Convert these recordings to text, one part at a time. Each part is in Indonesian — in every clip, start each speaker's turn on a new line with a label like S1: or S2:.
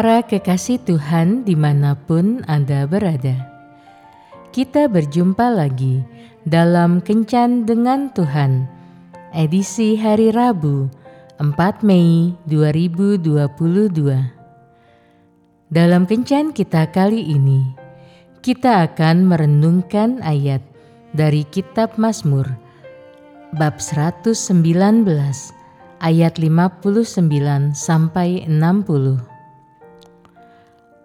S1: Para kekasih Tuhan di mana pun Anda berada, kita berjumpa lagi dalam Kencan dengan Tuhan, edisi hari Rabu 4 Mei 2022. Dalam Kencan kita kali ini, kita akan merenungkan ayat dari Kitab Mazmur, bab 119 ayat 59 sampai 60.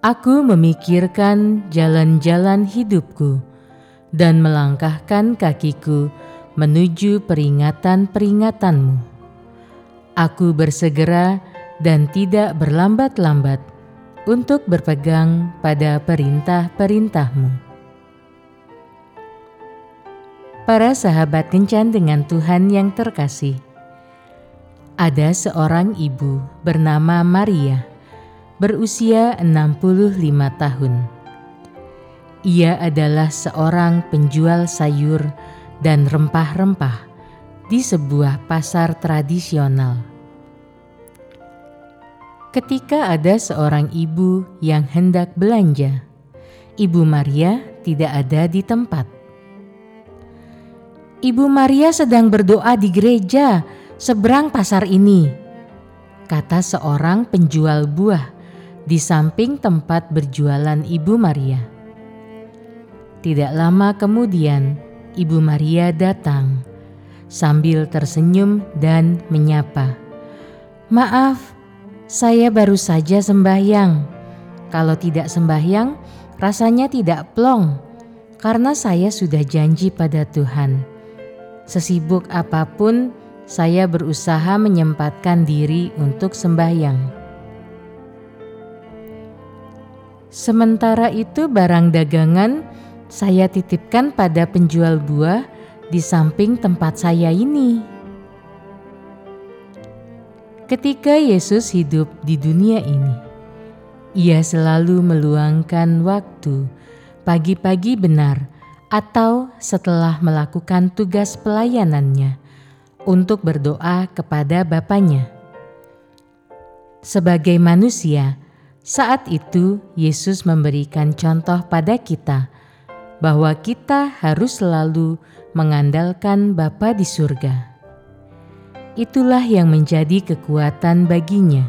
S1: Aku memikirkan jalan-jalan hidupku dan melangkahkan kakiku menuju peringatan-peringatanmu. Aku bersegera dan tidak berlambat-lambat untuk berpegang pada perintah-perintahmu. Para sahabat kencan dengan Tuhan yang terkasih, ada seorang ibu bernama Maria berusia 65 tahun. Ia adalah seorang penjual sayur dan rempah-rempah di sebuah pasar tradisional. Ketika ada seorang ibu yang hendak belanja, Ibu Maria tidak ada di tempat. Ibu Maria sedang berdoa di gereja seberang pasar ini, kata seorang penjual buah di samping tempat berjualan Ibu Maria. Tidak lama kemudian, Ibu Maria datang sambil tersenyum dan menyapa. "Maaf, saya baru saja sembahyang. Kalau tidak sembahyang, rasanya tidak plong karena saya sudah janji pada Tuhan. Sesibuk apa pun, saya berusaha menyempatkan diri untuk sembahyang." Sementara itu barang dagangan saya titipkan pada penjual buah di samping tempat saya ini. Ketika Yesus hidup di dunia ini, ia selalu meluangkan waktu pagi-pagi benar atau setelah melakukan tugas pelayanannya untuk berdoa kepada Bapaknya. Sebagai manusia, saat itu, Yesus memberikan contoh pada kita bahwa kita harus selalu mengandalkan Bapa di surga. Itulah yang menjadi kekuatan baginya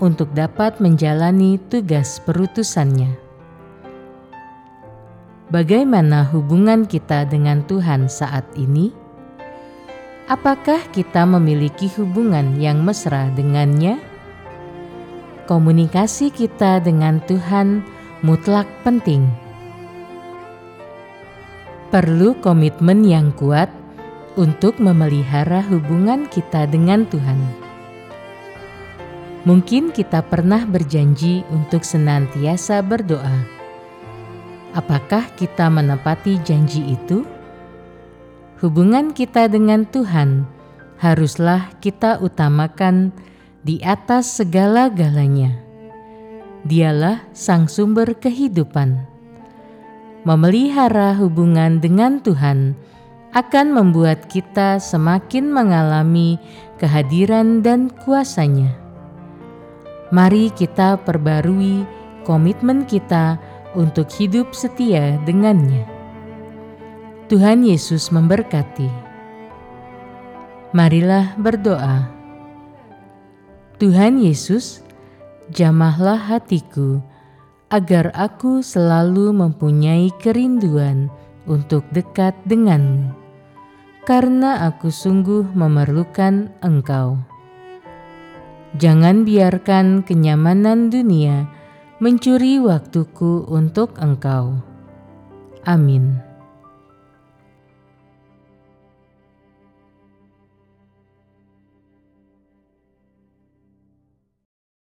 S1: untuk dapat menjalani tugas perutusannya. Bagaimana hubungan kita dengan Tuhan saat ini? Apakah kita memiliki hubungan yang mesra dengannya? Komunikasi kita dengan Tuhan mutlak penting. Perlu komitmen yang kuat untuk memelihara hubungan kita dengan Tuhan. Mungkin kita pernah berjanji untuk senantiasa berdoa. Apakah kita menepati janji itu? Hubungan kita dengan Tuhan haruslah kita utamakan di atas segala-galanya. Dialah sang sumber kehidupan. Memelihara hubungan dengan Tuhan akan membuat kita semakin mengalami kehadiran dan kuasanya. Mari kita perbarui komitmen kita untuk hidup setia dengannya. Tuhan Yesus memberkati. Marilah berdoa. Tuhan Yesus, jamahlah hatiku agar aku selalu mempunyai kerinduan untuk dekat denganmu, karena aku sungguh memerlukan Engkau. Jangan biarkan kenyamanan dunia mencuri waktuku untuk Engkau. Amin.